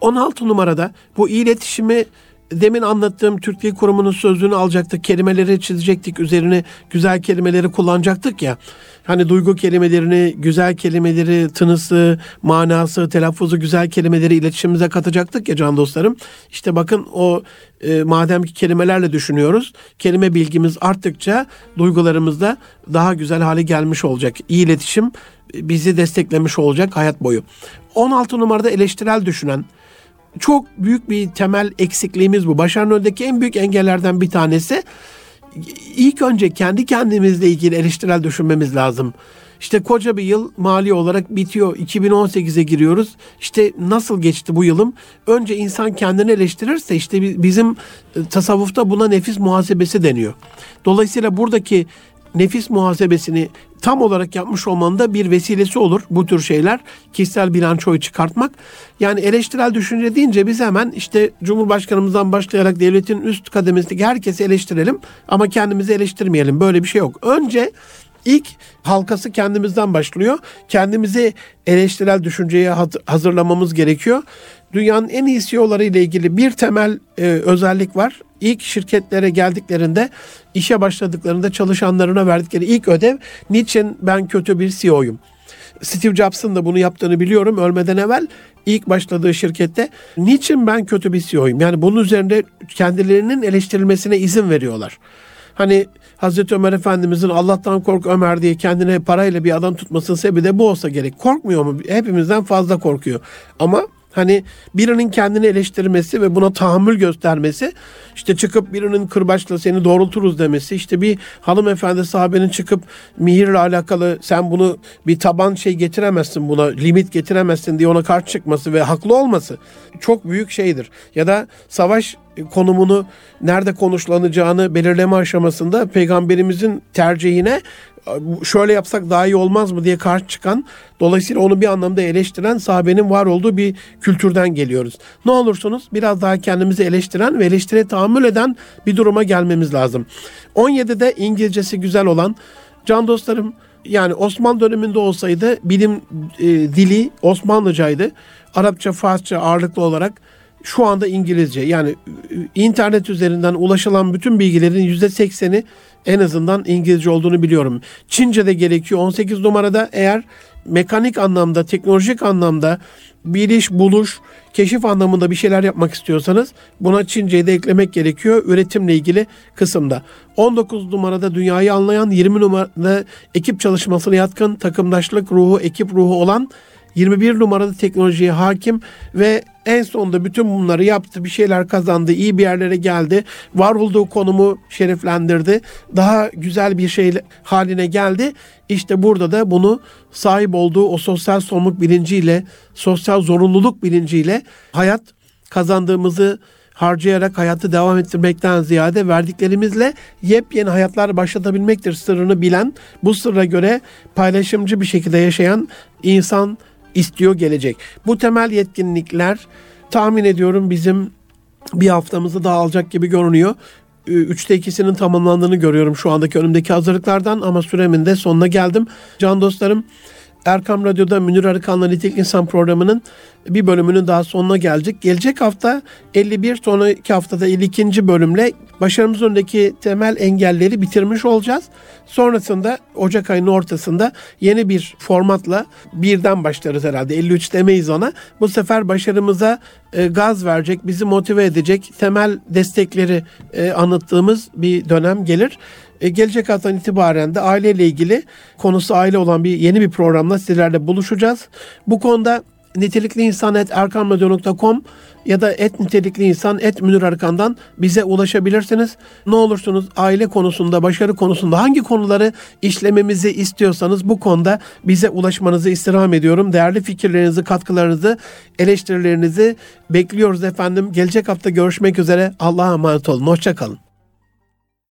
16 numarada bu iletişimi demin anlattığım Türk Dil Kurumu'nun sözlüğünü alacaktık, kelimeleri çizecektik, üzerine güzel kelimeleri kullanacaktık ya. Hani duygu kelimelerini, güzel kelimeleri, tınısı, manası, telaffuzu güzel kelimeleri iletişimimize katacaktık ya can dostlarım. İşte bakın o e, madem ki kelimelerle düşünüyoruz, kelime bilgimiz arttıkça duygularımız da daha güzel hale gelmiş olacak. İyi iletişim bizi desteklemiş olacak hayat boyu. 16 numarada eleştirel düşünen, çok büyük bir temel eksikliğimiz bu. Başarının önündeki en büyük engellerden bir tanesi ilk önce kendi kendimizle ilgili eleştirel düşünmemiz lazım. İşte koca bir yıl mali olarak bitiyor. 2018'e giriyoruz. İşte nasıl geçti bu yılım? Önce insan kendini eleştirirse işte bizim e, tasavvufta buna nefis muhasebesi deniyor. Dolayısıyla buradaki nefis muhasebesini tam olarak yapmış olmanın da bir vesilesi olur bu tür şeyler. Kişisel bilançoyu çıkartmak. Yani eleştirel düşünce deyince biz hemen işte Cumhurbaşkanımızdan başlayarak devletin üst kademesindeki herkesi eleştirelim ama kendimizi eleştirmeyelim. Böyle bir şey yok. Önce ilk halkası kendimizden başlıyor. Kendimizi eleştirel düşünceye hazırlamamız gerekiyor. Dünyanın en iyi CEO'ları ile ilgili bir temel e, özellik var. İlk şirketlere geldiklerinde, işe başladıklarında çalışanlarına verdikleri ilk ödev niçin ben kötü bir CEO'yum? Steve Jobs'ın da bunu yaptığını biliyorum. Ölmeden evvel ilk başladığı şirkette niçin ben kötü bir CEO'yum? Yani bunun üzerinde kendilerinin eleştirilmesine izin veriyorlar. Hani Hazreti Ömer Efendimizin Allah'tan kork Ömer diye kendine parayla bir adam tutmasının sebebi de bu olsa gerek. Korkmuyor mu? Hepimizden fazla korkuyor. Ama Hani birinin kendini eleştirmesi ve buna tahammül göstermesi, işte çıkıp birinin kırbaçla seni doğrulturuz demesi, işte bir hanımefendi sahabenin çıkıp mihirle alakalı sen bunu bir taban şey getiremezsin buna, limit getiremezsin diye ona karşı çıkması ve haklı olması çok büyük şeydir. Ya da savaş konumunu nerede konuşlanacağını belirleme aşamasında peygamberimizin tercihine şöyle yapsak daha iyi olmaz mı diye karşı çıkan dolayısıyla onu bir anlamda eleştiren sahabenin var olduğu bir kültürden geliyoruz. Ne olursunuz biraz daha kendimizi eleştiren ve eleştire tahammül eden bir duruma gelmemiz lazım. 17'de İngilizcesi güzel olan can dostlarım Yani Osmanlı döneminde olsaydı bilim e, dili Osmanlıcaydı. Arapça, Farsça ağırlıklı olarak şu anda İngilizce. Yani internet üzerinden ulaşılan bütün bilgilerin yüzde sekseni en azından İngilizce olduğunu biliyorum. Çince de gerekiyor. 18 numarada eğer mekanik anlamda, teknolojik anlamda bir iş buluş, keşif anlamında bir şeyler yapmak istiyorsanız buna Çince'yi de eklemek gerekiyor üretimle ilgili kısımda. 19 numarada dünyayı anlayan, 20 numarada ekip çalışmasına yatkın, takımdaşlık ruhu, ekip ruhu olan 21 numarada teknolojiye hakim ve en sonunda bütün bunları yaptı, bir şeyler kazandı, iyi bir yerlere geldi, var olduğu konumu şereflendirdi, daha güzel bir şey haline geldi. İşte burada da bunu sahip olduğu o sosyal sorumluluk bilinciyle, sosyal zorunluluk bilinciyle hayat kazandığımızı harcayarak hayatı devam ettirmekten ziyade verdiklerimizle yepyeni hayatlar başlatabilmektir sırrını bilen, bu sırra göre paylaşımcı bir şekilde yaşayan insan istiyor gelecek. Bu temel yetkinlikler tahmin ediyorum bizim bir haftamızı daha alacak gibi görünüyor. Üçte ikisinin tamamlandığını görüyorum şu andaki önümdeki hazırlıklardan ama süremin de sonuna geldim. Can dostlarım Erkam Radyo'da Münir Arıkan'la Nitelik İnsan programının bir bölümünün daha sonuna gelecek. Gelecek hafta 51, sonraki haftada 52. bölümle başarımız önündeki temel engelleri bitirmiş olacağız. Sonrasında Ocak ayının ortasında yeni bir formatla birden başlarız herhalde. 53 demeyiz ona. Bu sefer başarımıza e, gaz verecek, bizi motive edecek temel destekleri e, anlattığımız bir dönem gelir. E, gelecek haftadan itibaren de aileyle ilgili konusu aile olan bir yeni bir programla sizlerle buluşacağız. Bu konuda nitelikli insan et erkanradyo.com ya da et nitelikli insan et Münir Arkan'dan bize ulaşabilirsiniz. Ne olursunuz aile konusunda, başarı konusunda hangi konuları işlememizi istiyorsanız bu konuda bize ulaşmanızı istirham ediyorum. Değerli fikirlerinizi, katkılarınızı, eleştirilerinizi bekliyoruz efendim. Gelecek hafta görüşmek üzere. Allah'a emanet olun. Hoşçakalın.